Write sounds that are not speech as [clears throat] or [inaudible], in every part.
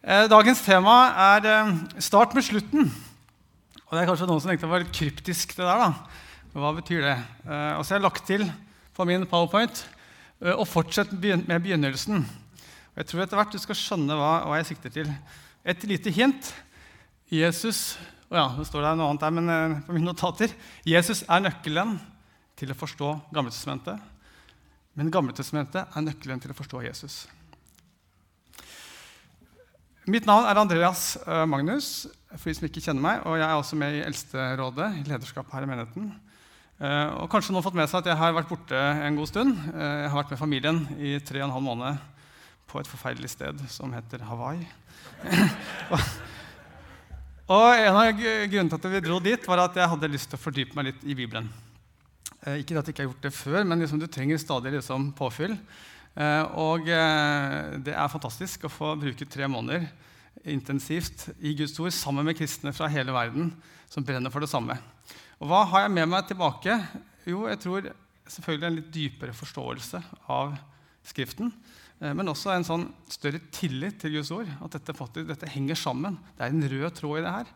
Eh, dagens tema er eh, start med slutten. Og det er kanskje noen som tenkte det var litt kryptisk. det der da. Hva betyr det? Eh, og så har jeg lagt til på min powerpoint og fortsett med begynnelsen. Og jeg tror etter hvert du skal skjønne hva, jeg sikter til. Et lite hint. Jesus og ja, det står der noe annet der, men på mine notater. Jesus er nøkkelen til å forstå Gammeltestamentet. Men Gammeltestamentet er nøkkelen til å forstå Jesus. Mitt navn er Andreas eh, Magnus, for de som ikke kjenner meg. Og jeg er også med i Eldsterådet, i lederskapet her i menigheten. Eh, og kanskje noen har fått med seg at jeg har vært borte en god stund. Eh, jeg har vært med familien i tre og en halv måned på et forferdelig sted som heter Hawaii. [laughs] og en av grunnene til at vi dro dit, var at jeg hadde lyst til å fordype meg litt i Bibelen. Ikke at jeg ikke har gjort det før, men liksom, du trenger stadig liksom, påfyll. Eh, og eh, det er fantastisk å få bruke tre måneder intensivt i Guds ord sammen med kristne fra hele verden som brenner for det samme. Og hva har jeg med meg tilbake? Jo, jeg tror selvfølgelig en litt dypere forståelse av Skriften. Eh, men også en sånn større tillit til Guds ord. At dette, faktisk, dette henger sammen. Det er en rød tråd i det her.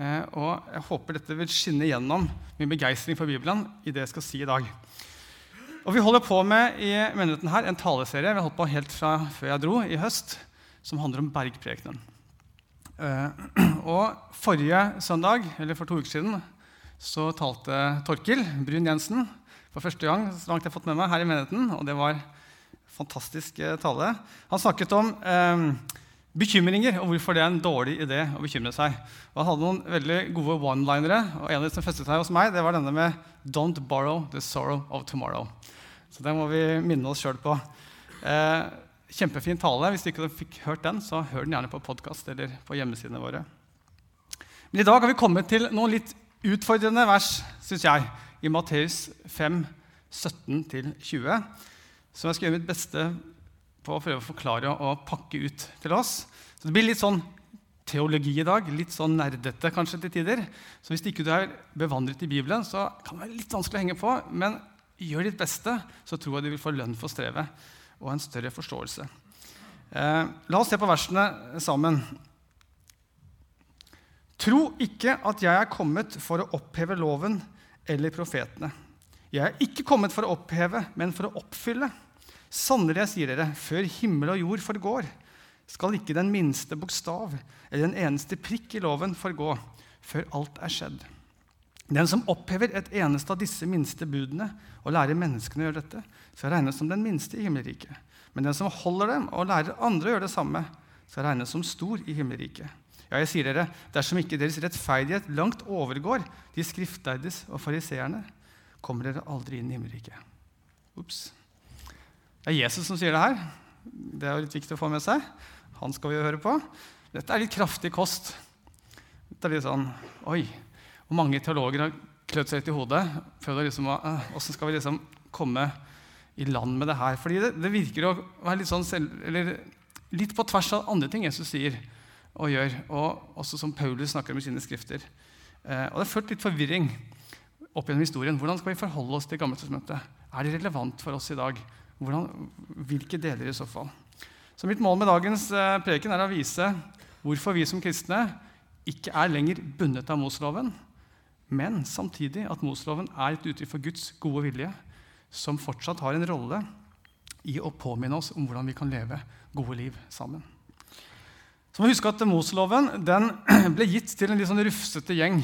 Og jeg håper dette vil skinne gjennom min begeistring for Bibelen i det jeg skal si i dag. Og Vi holder på med i menigheten her en taleserie vi har holdt på helt fra før jeg dro i høst, som handler om bergprekenen. Uh, [clears throat] og Forrige søndag, eller for to uker siden så talte Torkil Brun Jensen for første gang så langt jeg har fått med meg her i menigheten. og Det var fantastisk uh, tale. Han snakket om uh, bekymringer og hvorfor det er en dårlig idé å bekymre seg. Og han hadde noen veldig gode one-linere, og en av de som festet seg hos meg, det var denne med 'Don't borrow the sorrow of tomorrow'. Så det må vi minne oss sjøl på. Eh, kjempefin tale. Hvis du ikke fikk hørt den, så hør den gjerne på podkast eller på hjemmesidene våre. Men i dag har vi kommet til noen litt utfordrende vers, syns jeg, i Matteus 5, 17-20, som jeg skal gjøre mitt beste på å prøve å forklare og pakke ut til oss. Så Det blir litt sånn teologi i dag, litt sånn nerdete kanskje til tider. Så hvis ikke du er bevandret i Bibelen, så kan det være litt vanskelig å henge på. Men gjør ditt beste, så tror jeg du vil få lønn for strevet og en større forståelse. Eh, la oss se på versene sammen. Tro ikke at jeg er kommet for å oppheve loven eller profetene. Jeg er ikke kommet for å oppheve, men for å oppfylle. Sannelig, jeg sier dere, før himmel og jord forgår, skal ikke den minste bokstav eller den eneste prikk i loven forgå før alt er skjedd. Den som opphever et eneste av disse minste budene og lærer menneskene å gjøre dette, skal regnes som den minste i himmelriket. Men den som holder dem og lærer andre å gjøre det samme, skal regnes som stor i himmelriket. Ja, jeg sier dere, dersom ikke deres rettferdighet langt overgår de skriftlærdes og fariseerne, kommer dere aldri inn i himmelriket. Ups. Det er Jesus som sier det her. Det er jo litt viktig å få med seg. Han skal vi jo høre på. Dette er litt kraftig kost. Dette er litt sånn Oi. Og mange teologer har klødd seg litt i hodet. Prøvd liksom, Åssen skal vi liksom komme i land med det her? Fordi det, det virker å være litt, sånn selv, eller, litt på tvers av andre ting Jesus sier og gjør, og også som Paulus snakker om i sine skrifter. Eh, og Det har ført litt forvirring opp gjennom historien. Hvordan skal vi forholde oss til Gammeltestamentet? Er det relevant for oss i dag? Hvordan, hvilke deler i så fall? Så Mitt mål med dagens eh, preken er å vise hvorfor vi som kristne ikke er lenger bundet av Moseloven, men samtidig at Moseloven er et uttrykk for Guds gode vilje, som fortsatt har en rolle i å påminne oss om hvordan vi kan leve gode liv sammen. Så må vi huske at Moseloven [clears throat] ble gitt til en litt sånn rufsete gjeng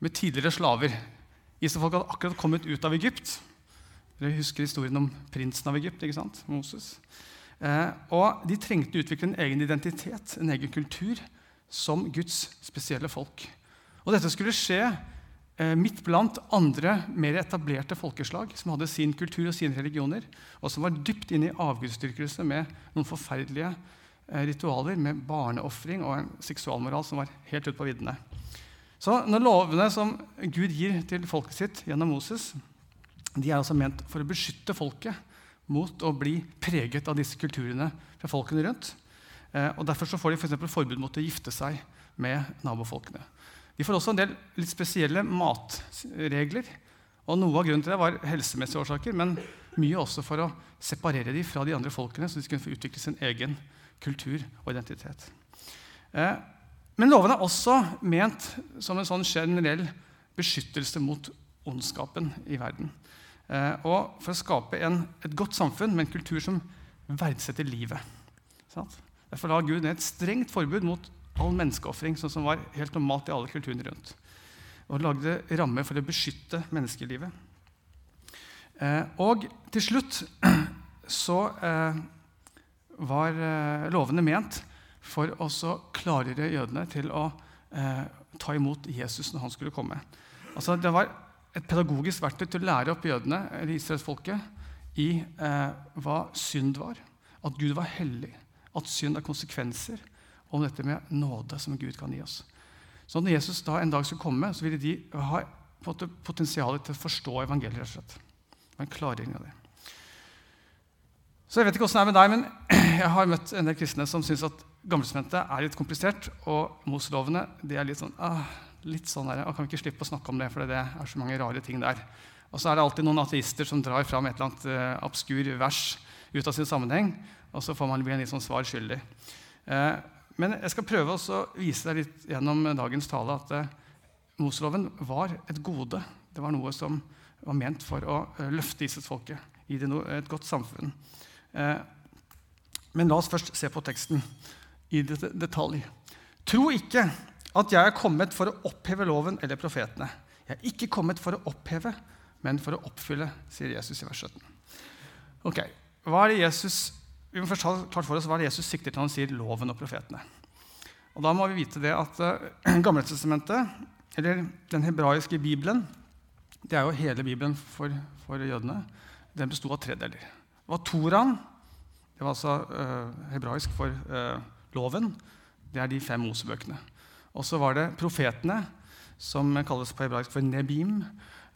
med tidligere slaver. Israelfolk hadde akkurat kommet ut av Egypt. Dere husker historien om prinsen av Egypt, ikke sant? Moses. Eh, og De trengte å utvikle en egen identitet, en egen kultur, som Guds spesielle folk. Og Dette skulle skje Eh, midt blant andre mer etablerte folkeslag som hadde sin kultur og sine religioner, og som var dypt inne i avgudsdyrkelse med noen forferdelige eh, ritualer med barneofring og en seksualmoral som var helt ute på viddene. Så når lovene som Gud gir til folket sitt gjennom Moses, de er altså ment for å beskytte folket mot å bli preget av disse kulturene fra folkene rundt. Eh, og Derfor så får de for forbud mot å gifte seg med nabofolkene. De får også en del litt spesielle matregler. og Noe av grunnen til det var helsemessige årsaker, men mye også for å separere dem fra de andre folkene, så de skulle få utvikle sin egen kultur og identitet. Eh, men loven er også ment som en sånn generell beskyttelse mot ondskapen i verden. Eh, og for å skape en, et godt samfunn med en kultur som verdsetter livet. Sant? Derfor la Gud ned et strengt forbud mot all menneskeofring, sånn som var helt normalt i alle kulturene rundt. Og lagde rammer for å beskytte menneskelivet. Eh, og til slutt [clears throat] så eh, var eh, lovene ment for å klargjøre jødene til å eh, ta imot Jesus når han skulle komme. Altså, det var et pedagogisk verktøy til å lære opp jødene eller israelsfolket i eh, hva synd var. At Gud var hellig. At synd er konsekvenser. Om dette med nåde som Gud kan gi oss. Så når Jesus da en dag skulle komme, så ville de ha potensial til å forstå evangeliet. rett og slett. Det var en klargjøring av det. Så jeg vet ikke hvordan det er med deg, men [clears throat] jeg har møtt en del kristne som syns at Gammeltestamentet er litt komplisert, og Moslovene de er litt sånn ah, litt sånn der, Kan vi ikke slippe å snakke om det, for det er så mange rare ting der. Og så er det alltid noen ateister som drar fram et eller annet uh, obskur vers ut av sin sammenheng, og så får man bli en litt sånn svar skyldig. Uh, men jeg skal prøve å vise deg litt gjennom dagens tale at uh, Moseloven var et gode. Det var noe som var ment for å løfte Israelsfolket i et godt samfunn. Men la oss først se på teksten i detalj. Tro ikke at jeg er kommet for å oppheve loven eller profetene. Jeg er ikke kommet for å oppheve, men for å oppfylle, sier Jesus i vers 17. Ok, hva er det Jesus, Vi må først ha klart for oss hva er det Jesus sikter til når han sier loven og profetene. Og Da må vi vite det at [clears throat] uh, Gamletestamentet, eller den hebraiske bibelen, det er jo hele Bibelen for, for jødene, den besto av tre deler. Det var Toraen. Det var altså uh, hebraisk for uh, loven. Det er de fem Mosebøkene. Og så var det profetene, som kalles på hebraisk for nebim.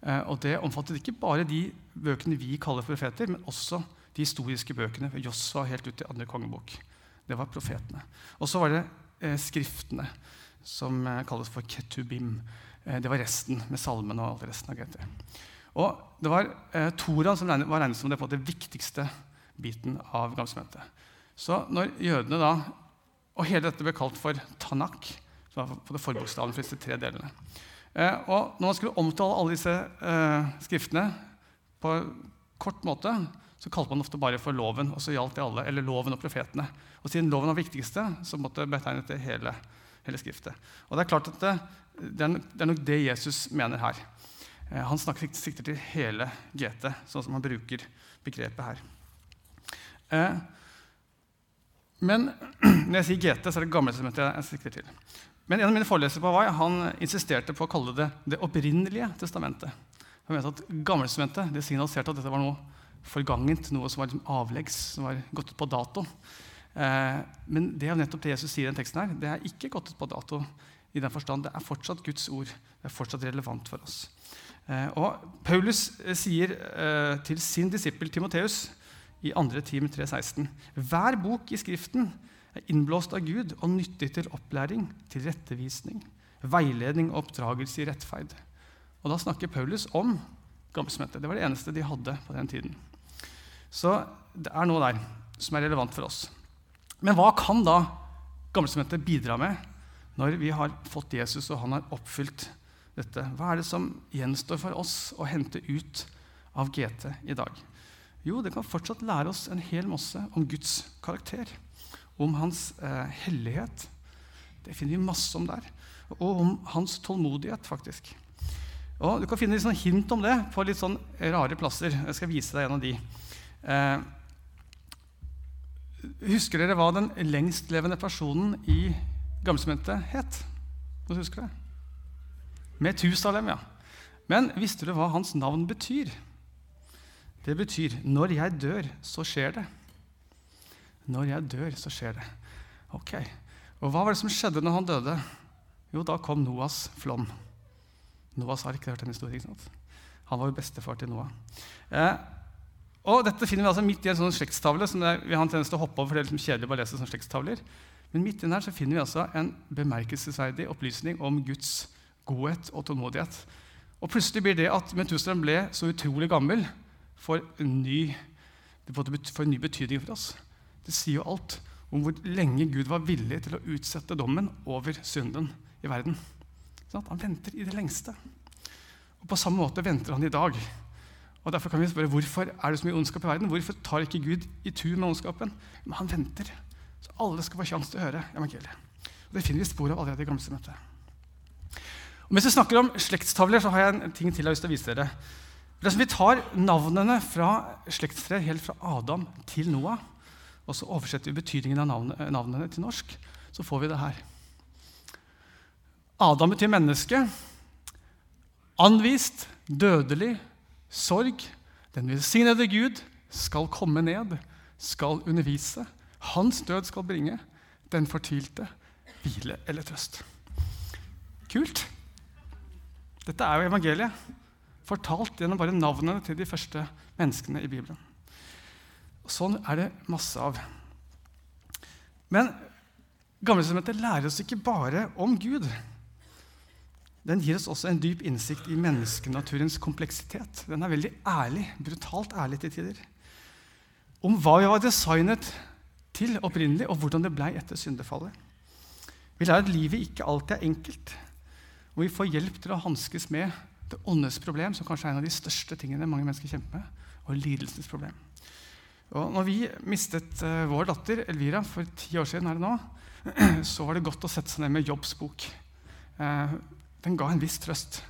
Uh, og Det omfattet ikke bare de bøkene vi kaller profeter, men også de historiske bøkene Josva helt ut til andre kongebok. Det var profetene. Og så var det skriftene, som kalles for ketubim. det var resten, med salmen og alt resten av GT. Og Det var eh, Toraen som var regnet som det, det viktigste biten av Gamlesementet. Så når jødene da, Og hele dette ble kalt for Tanak, var på det forbokstaven for disse tre delene. Eh, og Når man skulle omtale alle disse eh, skriftene på kort måte, så kalte man ofte bare for loven. og så gjaldt det alle, eller loven og profetene. Og Siden loven var viktigste, så måtte betegnet det hele, hele skriftet. Og Det er klart at det, det, er, det er nok det Jesus mener her. Eh, han snakker, sikter til hele GT, sånn som han bruker begrepet her. Eh, men [clears throat] når jeg sier GT, så er det gamle som jeg sikter til. Men en av mine forelesere på Hawaii han insisterte på å kalle det det opprinnelige testamentet. Han mente at Gammeltestamentet det signaliserte at dette var noe forgangent, noe som var liksom avleggs, som var gått ut på dato. Eh, men det er nettopp det Jesus sier i den teksten her, det er ikke gått ut på dato. i den forstand. Det er fortsatt Guds ord. Det er fortsatt relevant for oss. Eh, og Paulus eh, sier eh, til sin disippel Timoteus i 2. Tim 3,16.: Hver bok i Skriften er innblåst av Gud og nyttig til opplæring, til rettevisning, veiledning og oppdragelse i rettferd. Og Da snakker Paulus om Gammeltestamentet. Det var det eneste de hadde på den tiden. Så det er noe der som er relevant for oss. Men hva kan da Gammeltestamentet bidra med når vi har fått Jesus og han har oppfylt dette. Hva er det som gjenstår for oss å hente ut av GT i dag? Jo, det kan fortsatt lære oss en hel masse om Guds karakter. Om hans eh, hellighet. Det finner vi masse om der. Og om hans tålmodighet, faktisk. Og Du kan finne litt sånn hint om det på litt sånn rare plasser. Jeg skal vise deg en av de. Eh, husker dere hva den lengstlevende personen i Gammelsementet het? Noen husker det? Metusalem, ja. Men visste du hva hans navn betyr? Det betyr 'når jeg dør, så skjer det'. Når jeg dør, så skjer det. Ok, Og hva var det som skjedde når han døde? Jo, da kom Noas flom. Noas har hørt en historie, ikke sant? Han var jo bestefar til Noah. Eh, og Dette finner vi altså midt i en sånn slektstavle. som er, vi har en tendens til å hoppe over, for det er liksom kjedelig å lese sånne slektstavler. Men midt i den her så finner vi altså en bemerkelsesverdig opplysning om Guds godhet og tålmodighet. Og plutselig blir det at Metusalem ble så utrolig gammel, for en ny, for en ny betydning for oss. Det sier jo alt om hvor lenge Gud var villig til å utsette dommen over synden i verden. Sånn han venter i det lengste. Og På samme måte venter han i dag. Og Derfor kan vi spørre hvorfor er det så mye ondskap i verden. Hvorfor tar ikke Gud i tur med ondskapen? Men han venter, så alle skal få sjanse til å høre evangeliet. Og Det finner vi spor av allerede i Gammeltestamentet. Mens vi snakker om slektstavler, så har jeg en ting til jeg har lyst til å vise dere. Vi tar navnene fra slektstreet helt fra Adam til Noah, og så oversetter vi betydningen av navnene, navnene til norsk, så får vi det her. Adam betyr menneske. Anvist, dødelig, sorg. Den velsignede Gud skal komme ned, skal undervise. Hans død skal bringe den fortvilte hvile eller trøst. Kult. Dette er jo evangeliet fortalt gjennom bare navnene til de første menneskene i Bibelen. Og sånn er det masse av. Men Gammeltestamentet lærer oss ikke bare om Gud. Den gir oss også en dyp innsikt i menneskenaturens kompleksitet. Den er veldig ærlig, brutalt ærlig til tider. Om hva vi var designet til opprinnelig, og hvordan det blei etter syndefallet. Vi lærer at livet ikke alltid er enkelt, og vi får hjelp til å hanskes med det åndes problem, som kanskje er en av de største tingene mange mennesker kjemper med, og lidelsens problem. Og når vi mistet uh, vår datter Elvira for ti år siden, er det nå, [clears throat] så var det godt å sette seg ned med Jobbs bok. Uh, den ga en viss trøst.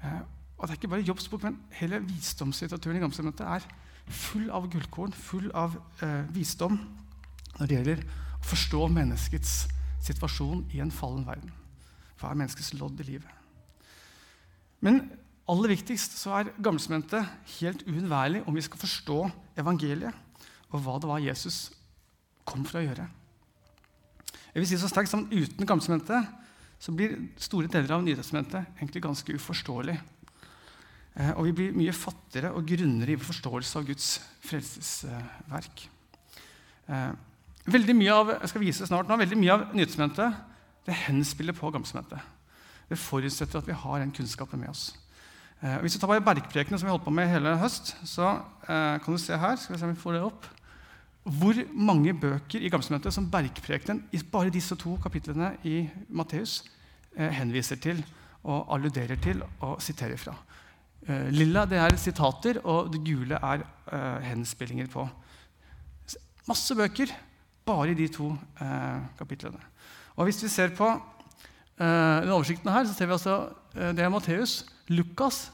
Uh, og det er ikke bare Jobbs bok, men hele visdomslitteraturen i Gamselmøtet er full av gullkorn, full av visdom når det gjelder å forstå menneskets situasjon i en fallen verden. Hva er menneskets lodd i livet? Men aller viktigst så er Gammelsementet helt uunnværlig om vi skal forstå evangeliet og hva det var Jesus kom for å gjøre. Jeg vil si så sterkt som Uten Gammeltestamentet så blir store deler av Nytestamentet egentlig ganske uforståelig. Eh, og vi blir mye fattigere og grunnere i forståelse av Guds frelsesverk. Eh, veldig mye av jeg skal vise snart nå, veldig mye av Nytestamentet det henspiller på Gammeltestamentet. Det forutsetter at vi har den kunnskapen med oss. Eh, hvis du tar bare bergprekene som vi holdt på med hele høst, så kan du se her skal vi se om vi får det opp, hvor mange bøker i Gammeltestamentet som bergprekenen i bare disse to kapitlene i Matteus eh, henviser til og alluderer til og siterer fra. Eh, lilla det er sitater, og det gule er eh, henspillinger på. Masse bøker bare i de to eh, kapitlene. Og Hvis vi ser på Uh, den oversikten her så ser vi altså, uh, Det er Matteus. Lukas,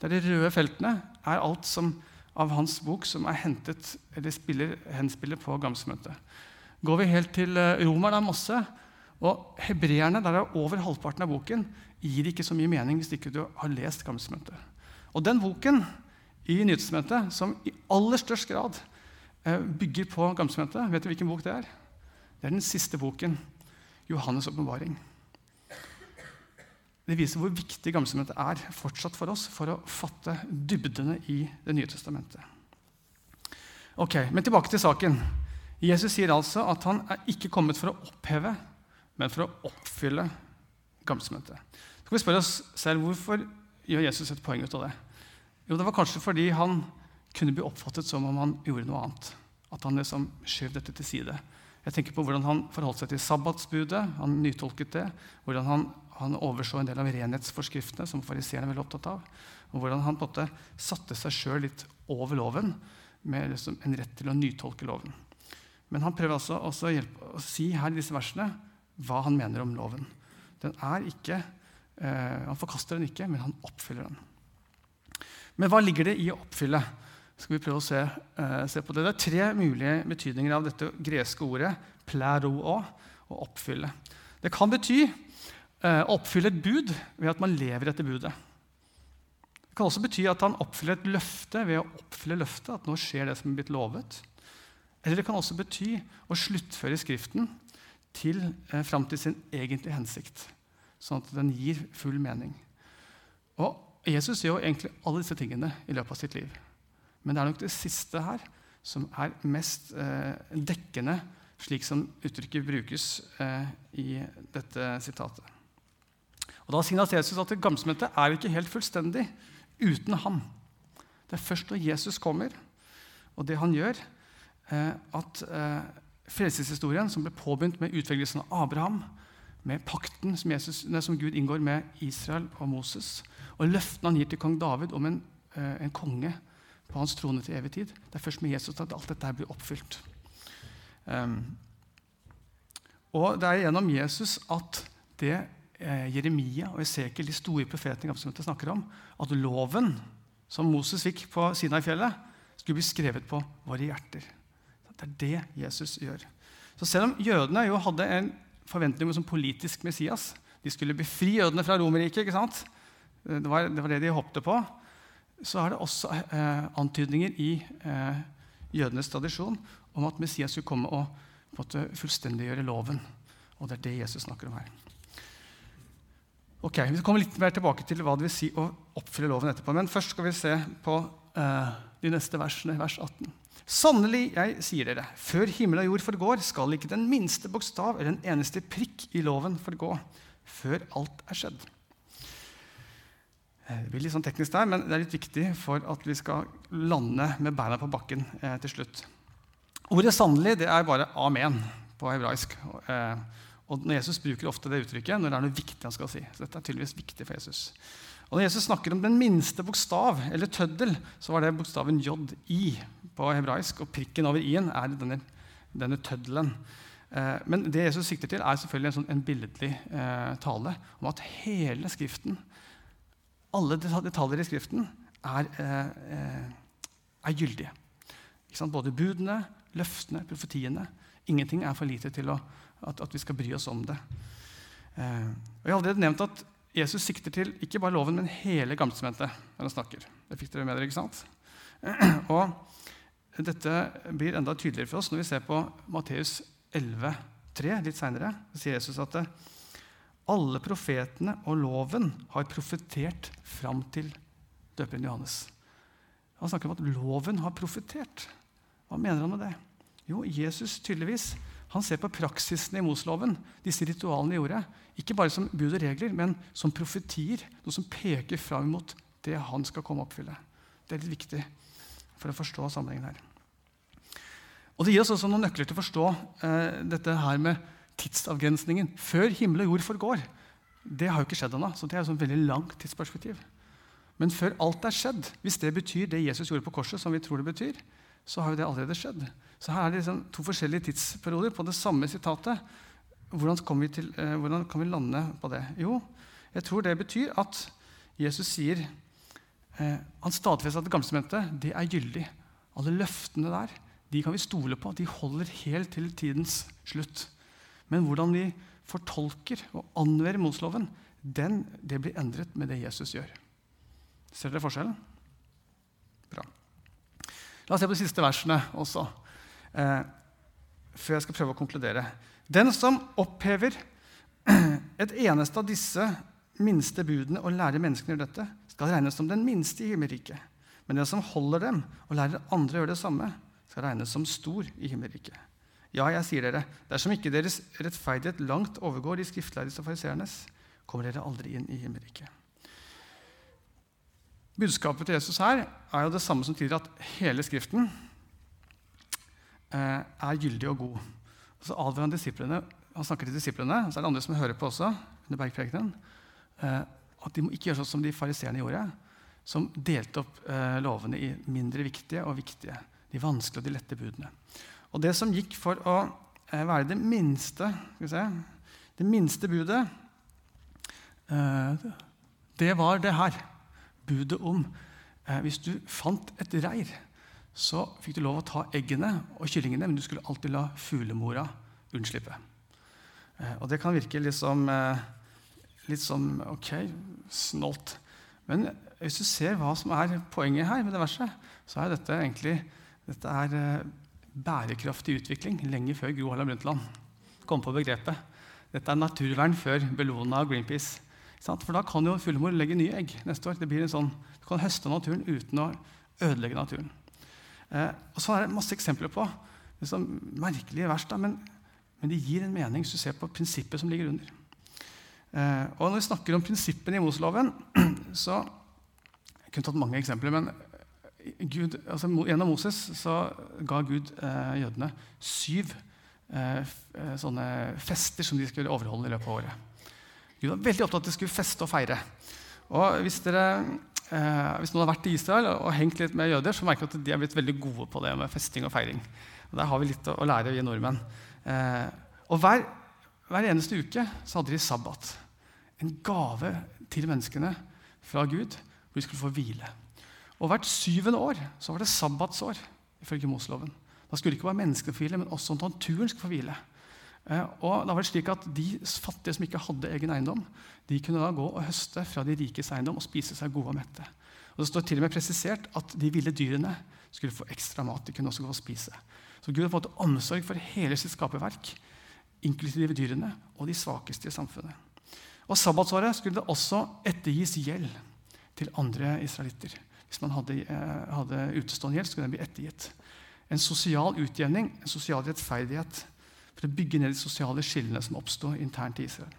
det er de røde feltene, er alt som, av hans bok som er hentet eller spiller, henspiller på Gamsmøtet. Går vi helt til romer, Romeren, er masse. Og hebreerne, der er over halvparten av boken, gir ikke så mye mening hvis ikke du har lest Gamsmøtet. Og den boken i Nyhetsmøtet som i aller størst grad bygger på Gamsmøtet, vet du hvilken bok det er? Det er den siste boken, Johannes' åpenbaring. Det viser hvor viktig Gammeltestamentet er fortsatt for oss for å fatte dybdene i Det nye testamentet. Ok, Men tilbake til saken. Jesus sier altså at han er ikke kommet for å oppheve, men for å oppfylle Gammeltestamentet. Så kan vi spørre oss selv hvorfor gjør Jesus et poeng ut av det. Jo, Det var kanskje fordi han kunne bli oppfattet som om han gjorde noe annet. At han liksom skjøv dette til side. Jeg tenker på hvordan han forholdt seg til sabbatsbudet. Han nytolket det. Hvordan han han overså en del av renhetsforskriftene som fariseerne er veldig opptatt av. Og hvordan han på en måte satte seg sjøl litt over loven med liksom en rett til å nytolke loven. Men han prøver altså også å, hjelpe, å si her i disse versene hva han mener om loven. Den er ikke, eh, Han forkaster den ikke, men han oppfyller den. Men hva ligger det i å oppfylle? Skal vi prøve å se, eh, se på Det Det er tre mulige betydninger av dette greske ordet pleroo, å oppfylle. Det kan bety oppfylle et bud ved at man lever etter budet. Det kan også bety at han oppfyller et løfte ved å oppfylle løftet. at nå skjer det som er blitt lovet. Eller det kan også bety å sluttføre Skriften til, eh, fram til sin egentlige hensikt, sånn at den gir full mening. Og Jesus gjør jo egentlig alle disse tingene i løpet av sitt liv. Men det er nok det siste her som er mest eh, dekkende, slik som uttrykket brukes eh, i dette sitatet. Og Da signaliserer Jesus at Gammeltestamentet er ikke helt fullstendig uten ham. Det er først når Jesus kommer, og det han gjør, eh, at eh, frelseshistorien som ble påbegynt med utvelgelsen av Abraham, med pakten som, Jesus, som, Gud inngår med Israel og Moses, og løftene han gir til kong David om en, eh, en konge på hans trone til evig tid. Det er først med Jesus at alt dette blir oppfylt. Um, og det er gjennom Jesus at det Jeremia og Esekiel, de store profetene snakker om, at loven som Moses fikk på Sinai-fjellet, skulle bli skrevet på våre hjerter. Det er det Jesus gjør. Så Selv om jødene jo hadde en forventning om som politisk Messias De skulle befri jødene fra Romerriket. ikke sant? Det var, det var, det de håpte på. Så er det også eh, antydninger i eh, jødenes tradisjon om at Messias skulle komme og måte fullstendiggjøre loven. Og det er det Jesus snakker om her. Ok, Vi kommer litt mer tilbake til hva det vil si å oppfylle loven etterpå. Men først skal vi se på eh, de neste versene, vers 18. Sannelig, jeg sier dere, før himmel og jord forgår, skal ikke den minste bokstav eller en eneste prikk i loven forgå, før alt er skjedd. Eh, det blir litt sånn teknisk der, men det er litt viktig for at vi skal lande med beina på bakken eh, til slutt. Ordet 'sannelig' det er bare 'amen' på hebraisk. Eh, og Jesus bruker ofte det uttrykket når det er noe viktig han skal si. Så dette er tydeligvis viktig for Jesus. Og Når Jesus snakker om den minste bokstav, eller tøddel, så var det bokstaven J-I på hebraisk. Og prikken over i-en er denne, denne tøddelen. Eh, men det Jesus sikter til, er selvfølgelig en, sånn, en billedlig eh, tale om at hele Skriften, alle detaljer i Skriften, er, eh, eh er gyldige. Både budene, løftene, profetiene. Ingenting er for lite til å, at, at, vi skal bry oss om det. Eh, og jeg har allerede nevnt at Jesus sikter til ikke bare loven, men hele gammeltestamentet når han snakker. Det fikk dere med dere, ikke sant? [clears throat] Og dette blir enda tydeligere for oss når vi ser på Matteus 11, 3, litt seinere. sier Jesus at alle profetene og loven har profetert fram til døperen Johannes. Han snakker om at loven har profetert. Hva mener han med det? Jo, Jesus tydeligvis han ser på praksisen i Mosloven, disse ritualene de gjorde, ikke bare som bud og regler, men som profetier. Noe som peker fram mot det han skal komme og oppfylle. Det er litt viktig for å forstå sammenhengen her. Og Det gir oss også noen nøkler til å forstå eh, dette her med tidsavgrensningen. Før himmel og jord forgår. Det har jo ikke skjedd ennå, så det er et sånn veldig langt tidsperspektiv. Men før alt er skjedd, hvis det betyr det Jesus gjorde på korset, som vi tror det betyr, så har jo det allerede skjedd. Så her er det liksom to forskjellige tidsperioder på det samme sitatet. Hvordan vi til, eh, hvordan kan vi lande på det? Jo, jeg tror det betyr at Jesus sier eh, Han stadfester at det gamle det er gyldig. Alle løftene der de kan vi stole på. De holder helt til tidens slutt. Men hvordan vi fortolker og anvender Mosloven, den, det blir endret med det Jesus gjør. Ser dere forskjellen? Bra. La oss se på de siste versene også eh, før jeg skal prøve å konkludere. Den som opphever [clears throat] et eneste av disse minste budene og lærer menneskene dette, skal regnes som den minste i himmelriket. Men den som holder dem og lærer andre å gjøre det samme, skal regnes som stor i himmelriket. Ja, jeg sier dere, dersom ikke deres rettferdighet langt overgår de skriftlærdes og fariseernes, kommer dere aldri inn i himmelriket. Budskapet til Jesus her er jo det samme som tidligere, at hele Skriften Eh, er gyldig og god. Og så advarer han disiplene, han snakker til disiplene, og så er det andre som hører på også, under bergprekenen, eh, at de må ikke gjøre sånn som de fariseerne gjorde, som delte opp eh, lovene i mindre viktige og viktige. De vanskelige og de lette budene. Og det som gikk for å være det minste se, Det minste budet, det var det her. Budet om hvis du fant et reir så fikk du lov å ta eggene og kyllingene, men du skulle alltid la fuglemora unnslippe. Eh, og det kan virke litt som, eh, litt som ok, snålt. Men hvis du ser hva som er poenget her med det verset, så er dette egentlig dette er eh, bærekraftig utvikling lenge før Gro Harlem Brundtland kom på begrepet. Dette er naturvern før Bellona og Greenpeace. For da kan jo fuglemor legge nye egg neste år. Det blir en sånn, Du kan høste naturen uten å ødelegge naturen. Eh, og Sånn er det masse eksempler på. Liksom, merkelige vers, da, men, men det gir en mening hvis du ser på prinsippet som ligger under. Eh, og Når vi snakker om prinsippene i Moseloven, [clears throat] så Jeg kunne tatt mange eksempler, men Gud, altså, gjennom Moses så ga Gud eh, jødene syv eh, eh, sånne fester som de skulle overholde i løpet av året. Gud var veldig opptatt av at de skulle feste og feire. Og hvis, dere, eh, hvis noen har vært i Israel og, hengt litt med jøder, så merker dere at de er blitt veldig gode på det med festing og feiring. Og Der har vi litt å, å lære, vi nordmenn. Eh, og hver, hver eneste uke så hadde de sabbat. En gave til menneskene fra Gud hvor de skulle få hvile. Og hvert syvende år så var det sabbatsår, ifølge Moseloven. Da skulle ikke bare menneskene få hvile, men også naturen skulle få hvile. Eh, og det var slik at De fattige som ikke hadde egen eiendom, de kunne da gå og høste fra de rikes eiendom og spise seg gode og mette. Og Det står til og med presisert at de ville dyrene skulle få ekstra mat. de kunne også gå og spise. Så Gud har fått omsorg for hele sitt skaperverk, inklusive dyrene og de svakeste i samfunnet. Og Sabbatsåret skulle det også ettergis gjeld til andre israelitter. Hvis man hadde, eh, hadde utestående gjeld, skulle den bli ettergitt. En sosial utjevning, en sosial rettferdighet, for å bygge ned de sosiale skillene som oppsto internt i Israel.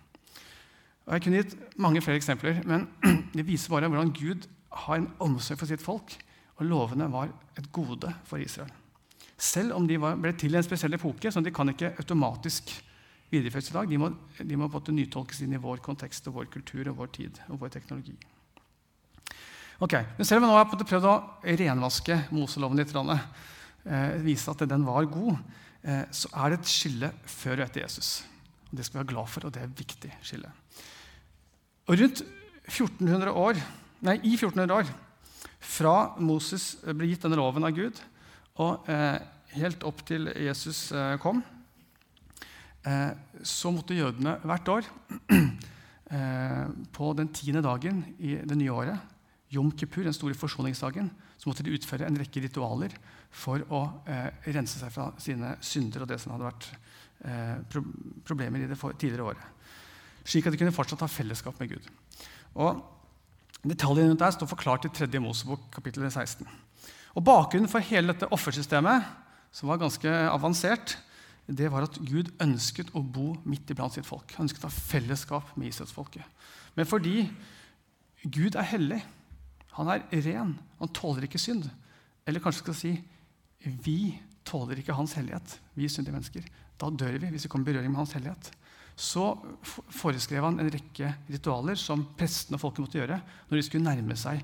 Og jeg kunne gitt mange flere eksempler, men [clears throat] det viser bare hvordan Gud har en omsorg for sitt folk, og lovene var et gode for Israel. Selv om de var, ble til i en spesiell epoke, så de kan ikke automatisk videreføres i dag. De må, de må på nytolkes inn i vår kontekst og vår kultur og vår tid og vår teknologi. Ok, men Selv om jeg nå har prøvd å renvaske Moseloven litt, vise at den var god, eh, så er det et skille før og etter Jesus. Og Det skal vi være glad for, og det er et viktig skille. Og rundt 1400 år, nei, I 1400 år fra Moses ble gitt denne loven av Gud, og eh, helt opp til Jesus eh, kom, eh, så måtte jødene hvert år [clears throat] eh, på den tiende dagen i det nye året Jom Kippur, den store forsoningsdagen, så måtte de utføre en rekke ritualer for å eh, rense seg fra sine synder og det som hadde vært eh, pro problemer i det tidligere året. Slik at de kunne fortsatt ha fellesskap med Gud. Og Detaljene rundt der står forklart i 3. Mosebok kapittel 16. Og Bakgrunnen for hele dette offersystemet, som var ganske avansert, det var at Gud ønsket å bo midt iblant sitt folk. Han ønsket å ha fellesskap med Israelsfolket. Men fordi Gud er hellig, han er ren. Han tåler ikke synd. Eller kanskje skal si vi tåler ikke hans hellighet. Vi syndige mennesker. Da dør vi hvis vi kommer i berøring med hans hellighet. Så foreskrev han en rekke ritualer som prestene og folket måtte gjøre når de skulle nærme seg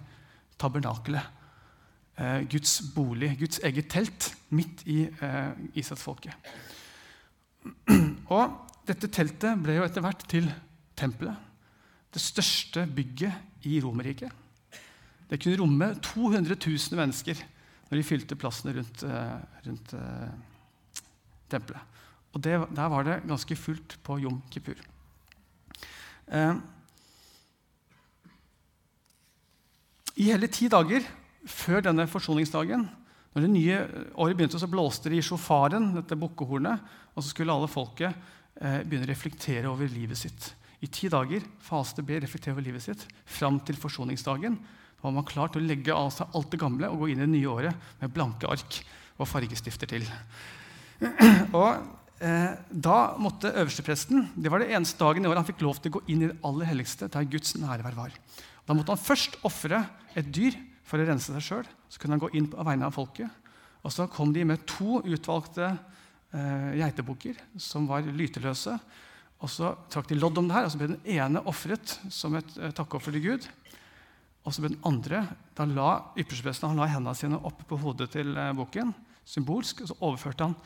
tabernakelet. Eh, Guds bolig, Guds eget telt, midt i eh, Israelsfolket. Og dette teltet ble jo etter hvert til tempelet. Det største bygget i Romerriket. Det kunne romme 200 000 mennesker når de fylte plassene rundt, eh, rundt uh, tempelet. Og det, Der var det ganske fullt på Jom Kippur. Uh, I hele ti dager før denne forsoningsdagen, når det nye året begynte, så blåste det i sjofaren, dette bukkehornet, og så skulle alle folket eh, begynne å reflektere over livet sitt. I ti dager faste be, reflektere over livet sitt, fram til forsoningsdagen var man klar til å legge av seg alt det gamle og gå inn i det nye året med blanke ark og fargestifter til. [clears throat] Og eh, Da måtte øverstepresten Det var det eneste dagen i året han fikk lov til å gå inn i det aller helligste, der Guds nærvær var. Da måtte han først ofre et dyr for å rense seg sjøl. Så kunne han gå inn på vegne av folket. Og så kom de med to utvalgte eh, geitebukker som var lyteløse. Og så trakk de lodd om det her, og så ble den ene ofret som et eh, takkeoffer til Gud. Og så ble den andre da la ypperstepresten hendene sine opp på hodet til eh, bukken, symbolsk, og så overførte han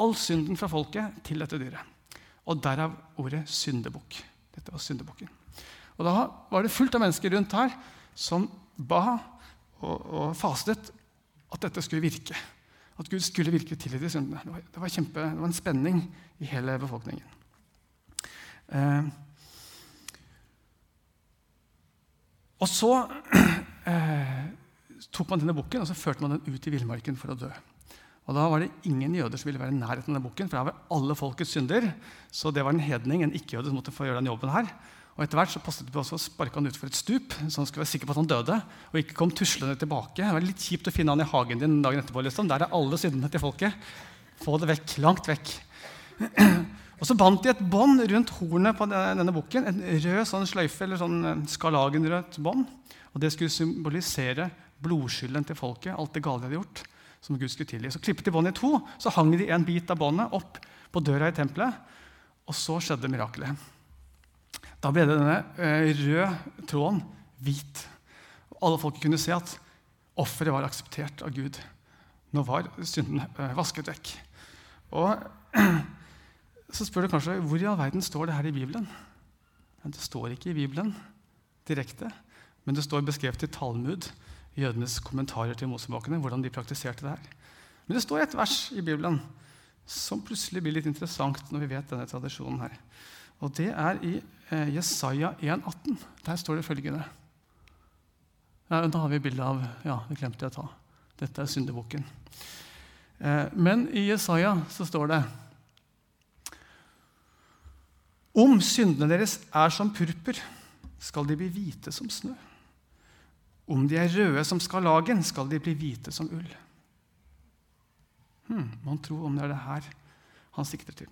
all synden fra folket til dette dyret. Og derav ordet syndebukk. Dette var syndebukken. Og Da var det fullt av mennesker rundt her som ba og, og fastet at dette skulle virke. At Gud skulle virke til i de syndene. Det var, det var, kjempe, det var en spenning i hele befolkningen. Eh, Og så [clears throat] eh, tok man denne bukken og så førte man den ut i villmarken for å dø. Og Da var det ingen jøder som ville være i nærheten av denne bukken, for her var alle folkets synder. Så det var en hedning, en ikke-jøde, som måtte få gjøre den jobben her. Og etter hvert så passet det på også å sparke han utfor et stup, så han skulle være sikker på at han døde. og ikke kom tuslende tilbake. Det var litt kjipt å finne han i hagen din dagen etterpå. liksom. Der er alle syndene til folket. Få det vekk. Langt vekk. [clears throat] Og Så bandt de et bånd rundt hornet på denne bukken. En rød sånn sløyfe, eller sånn eh, skarlagenrødt bånd. Og Det skulle symbolisere blodskylden til folket, alt det gale de hadde gjort. som Gud skulle tilgi. Så klippet de båndet i to, så hang de en bit av båndet opp på døra i tempelet. Og så skjedde mirakelet. Da ble denne eh, røde tråden hvit. Og alle folk kunne se at offeret var akseptert av Gud. Nå var synden eh, vasket vekk. Og [clears throat] så spør du kanskje hvor i all verden står det her i Bibelen. Det står ikke i Bibelen direkte, men det står beskrevet i Talmud, jødenes kommentarer til Mosebakene, hvordan de praktiserte det her. Men det står et vers i Bibelen som plutselig blir litt interessant når vi vet denne tradisjonen her. Og det er i eh, Jesaja 1,18. Der står det følgende. Ja, da har vi bildet av Ja, det glemte jeg å ta. Dette er syndebukken. Eh, men i Jesaja så står det Om syndene deres er som purpur, skal de bli hvite som snø. Om de er røde som skarlagen, skal de bli hvite som ull. Hmm, man tror om det er det her han sikter til.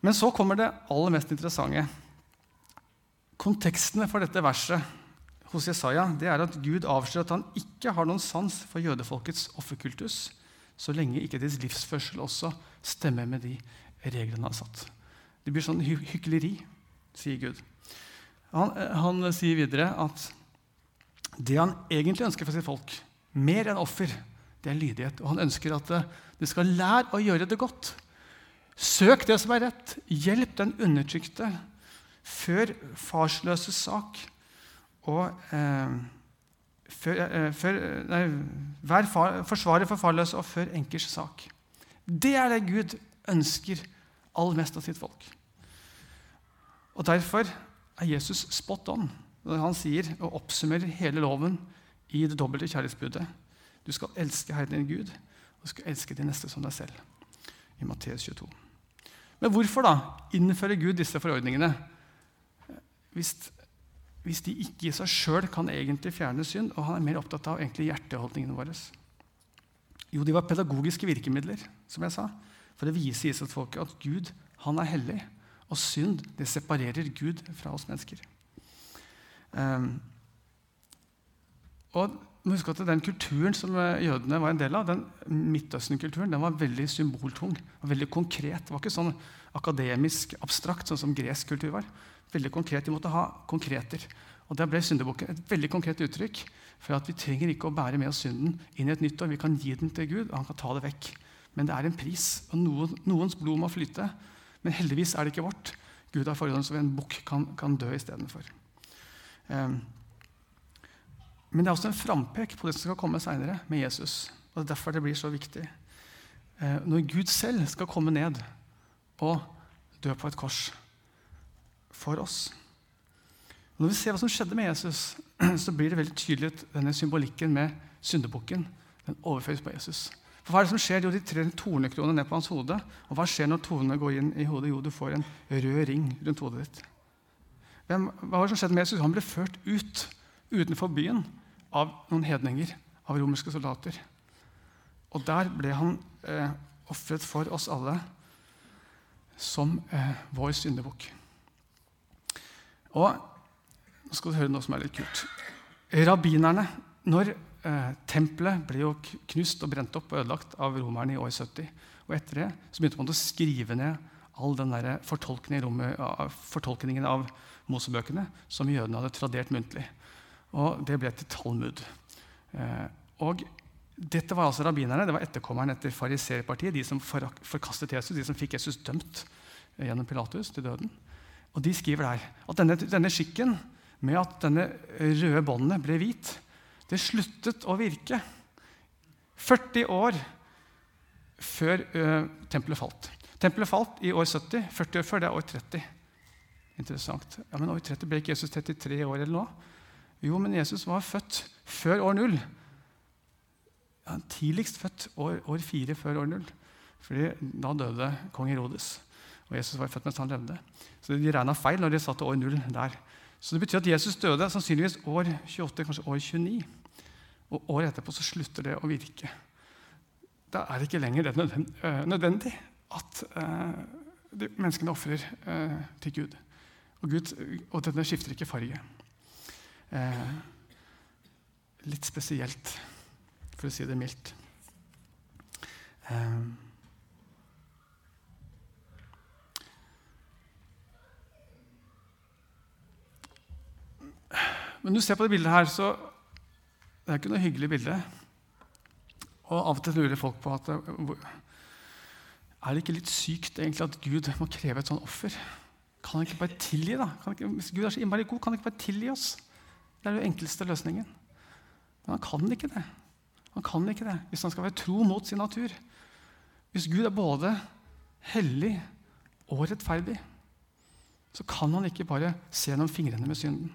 Men så kommer det aller mest interessante. Kontekstene for dette verset hos Jesaja det er at Gud avslører at han ikke har noen sans for jødefolkets offerkultus, så lenge ikke deres livsførsel også stemmer med de reglene han har satt. Det blir sånn hy hykleri, sier Gud. Han, han sier videre at det han egentlig ønsker for sitt folk, mer enn offer, det er lydighet. Og han ønsker at de skal lære å gjøre det godt. Søk det som er rett. Hjelp den undertrykte. Før farsløse sak. Og eh, før, eh, før, nei, vær far, forsvarer for farløse og før enkers sak. Det er det Gud ønsker aller mest av sitt folk. Og Derfor er Jesus spot on når han sier og oppsummerer hele loven i det dobbelte kjærlighetsbudet. Du skal elske Herren din Gud, og du skal elske din neste som deg selv. I Matteus 22. Men hvorfor da innfører Gud disse forordningene hvis, hvis de ikke i seg sjøl kan egentlig fjerne synd, og han er mer opptatt av egentlig hjerteholdningene våre? Jo, de var pedagogiske virkemidler, som jeg sa, for å vise Israelsfolket at Gud han er hellig, og synd det separerer Gud fra oss mennesker. Um, og husk at Den kulturen som eh, jødene var en del av, den Midtøsten-kulturen, den var veldig symboltung og veldig konkret. Det var ikke sånn akademisk abstrakt, sånn som gresk kultur var. Veldig konkret, De måtte ha konkreter. Og Der ble syndebukken et veldig konkret uttrykk for at vi trenger ikke å bære med oss synden inn i et nytt år. Vi kan gi den til Gud, og han kan ta det vekk. Men det er en pris, og noen, noens blod må flyte. Men heldigvis er det ikke vårt. Gud har forhånd som en bukk kan, kan dø istedenfor. Um, men det er også en frampek på det som skal komme seinere med Jesus. og Det er derfor det blir så viktig. Eh, når Gud selv skal komme ned og dø på et kors for oss. Når vi ser hva som skjedde med Jesus, [clears throat] så blir det veldig tydelig at denne symbolikken med syndebukken den overføres på Jesus. For Hva er det som skjer? Jo, De trer tornekronene ned på hans hode. Og hva skjer når tornene går inn i hodet? Jo, du får en rød ring rundt hodet ditt. Hvem, hva var det som skjedde med Jesus? Han ble ført ut utenfor byen av noen hedninger, av romerske soldater. Og der ble han eh, ofret for oss alle som eh, vår syndebukk. Og nå skal du høre noe som er litt kult. Rabbinerne Når eh, tempelet ble jo knust og brent opp og ødelagt av romerne i år 70, og etter det så begynte man å skrive ned all den der fortolkningen, av Mosebøkene som jødene hadde tradert muntlig. Og det ble til Talmud. Eh, og dette var altså rabbinerne, det var etterkommerne etter fariserpartiet, de som forkastet Jesus, de som fikk Jesus dømt eh, gjennom Pilatus til døden. Og de skriver der at denne, denne skikken med at denne røde båndet ble hvit, det sluttet å virke 40 år før ø, tempelet falt. Tempelet falt i år 70. 40 år før det er år 30. Interessant. Ja, Men år 30 ble ikke Jesus 33 år eller noe? Jo, men Jesus var født før år 0. Ja, tidligst født år, år 4 før år 0. Fordi da døde kong Herodes. Og Jesus var født mens han levde. Så de regna feil når de satte år 0 der. Så det betyr at Jesus døde sannsynligvis år 28, kanskje år 29. Og året etterpå så slutter det å virke. Da er det ikke lenger det nødvendig eh, at eh, menneskene ofrer eh, til Gud. Og, Gud. og denne skifter ikke farge. Litt spesielt, for å si det mildt. Men når du ser på det bildet her, så det er ikke noe hyggelig bilde. Og av og til lurer folk på at er det ikke litt sykt egentlig at Gud må kreve et sånt offer? Kan han ikke bare tilgi, da? Ikke, hvis Gud er så innmari god, kan han ikke bare tilgi oss? Det er den enkleste løsningen. Men han kan ikke det. Han kan ikke det hvis han skal være tro mot sin natur. Hvis Gud er både hellig og rettferdig, så kan han ikke bare se gjennom fingrene med synden.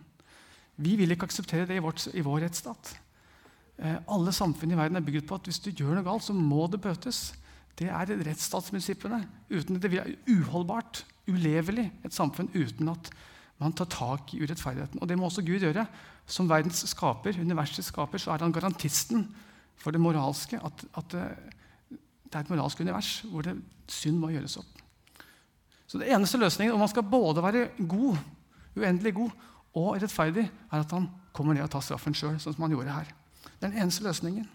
Vi vil ikke akseptere det i, vårt, i vår rettsstat. Eh, alle samfunn i verden er bygd på at hvis du gjør noe galt, så må det bøtes. Det er rettsstatsprinsippene. Uten det er uholdbart, ulevelig, et samfunn uten at man tar tak i urettferdigheten. Og det må også Gud gjøre. Som verdens skaper, universets skaper, så er han garantisten for det moralske. At, at det er et moralsk univers hvor det, synd må gjøres opp. Så det eneste løsningen, om man skal både være god, uendelig god, og rettferdig, er at han kommer ned og tar straffen sjøl, sånn som han gjorde her. Den eneste løsningen.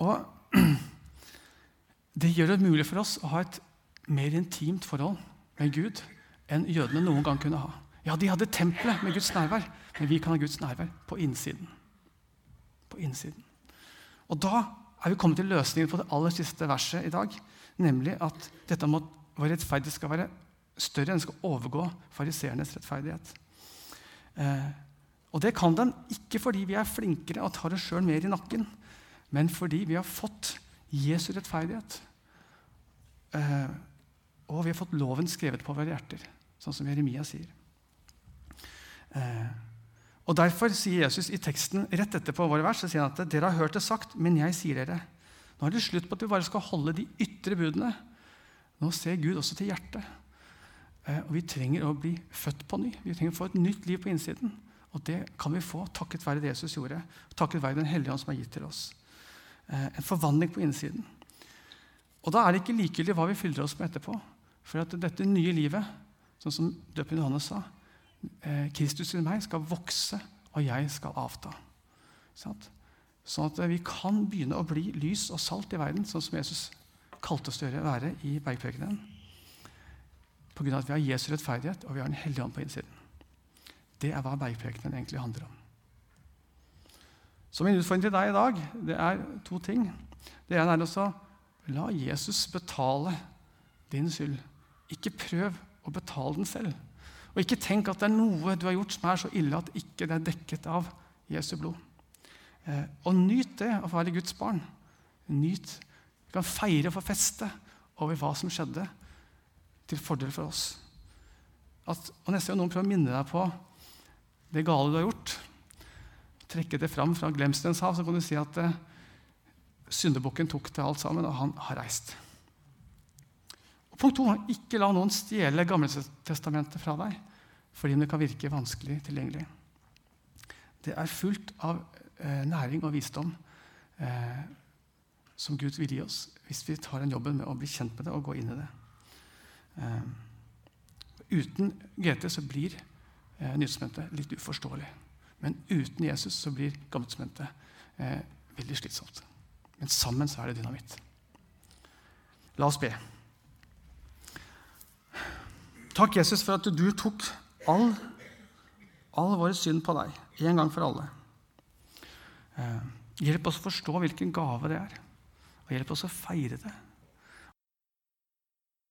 Og det gjør det mulig for oss å ha et mer intimt forhold med Gud enn jødene noen gang kunne ha. Ja, de hadde tempelet med Guds nærvær, men vi kan ha Guds nærvær på innsiden. På innsiden. Og da er vi kommet til løsningen på det aller siste verset i dag, nemlig at dette må vår rettferdighet skal være større enn skal overgå fariseernes rettferdighet. Eh, og det kan den ikke fordi vi er flinkere og tar oss sjøl mer i nakken, men fordi vi har fått Jesu rettferdighet. Eh, og vi har fått loven skrevet på våre hjerter, sånn som Jeremia sier. Eh, og Derfor sier Jesus i teksten rett etterpå våre vers, så sier han at dere har hørt det sagt, men jeg sier dere. Nå er det slutt på at vi bare skal holde de ytre budene. Nå ser Gud også til hjertet. Eh, og vi trenger å bli født på ny. Vi trenger å få et nytt liv på innsiden. Og det kan vi få takket være det Jesus gjorde, takket være Den hellige ånd som er gitt til oss. Eh, en forvandling på innsiden. Og da er det ikke likegyldig hva vi fyller oss med etterpå. For at dette nye livet, sånn som døpen Johannes sa eh, Kristus i meg skal vokse, og jeg skal avta. Sånn at vi kan begynne å bli lys og salt i verden, sånn som Jesus kalte oss til å være i bergprekenen. Pga. at vi har Jesu rettferdighet og vi har Den hellige ånd på innsiden. Det er hva bergprekenen egentlig handler om. Så min utfordring til deg i dag det er to ting. Det ene er også la Jesus betale din skyld. Ikke prøv å betale den selv. Og ikke tenk at det er noe du har gjort som er så ille at ikke det er dekket av Jesu blod. Eh, og nyt det å være Guds barn. Nyt. Vi kan feire og få feste over hva som skjedde, til fordel for oss. At, og Neste gang noen prøver å minne deg på det gale du har gjort, trekke det fram fra glemselens hav, så kan du si at eh, syndebukken tok det alt sammen, og han har reist. Og punkt to, Ikke la noen stjele Gammeltestamentet fra deg fordi det kan virke vanskelig tilgjengelig. Det er fullt av eh, næring og visdom eh, som Gud vil gi oss hvis vi tar den jobben med å bli kjent med det og gå inn i det. Eh, uten GT så blir eh, Nytestamentet litt uforståelig. Men uten Jesus så blir Gammeltestamentet eh, veldig slitsomt. Men sammen så er det dynamitt. La oss be. Takk, Jesus, for at du tok all, all vår synd på deg en gang for alle. Eh, hjelp oss å forstå hvilken gave det er, og hjelp oss å feire det.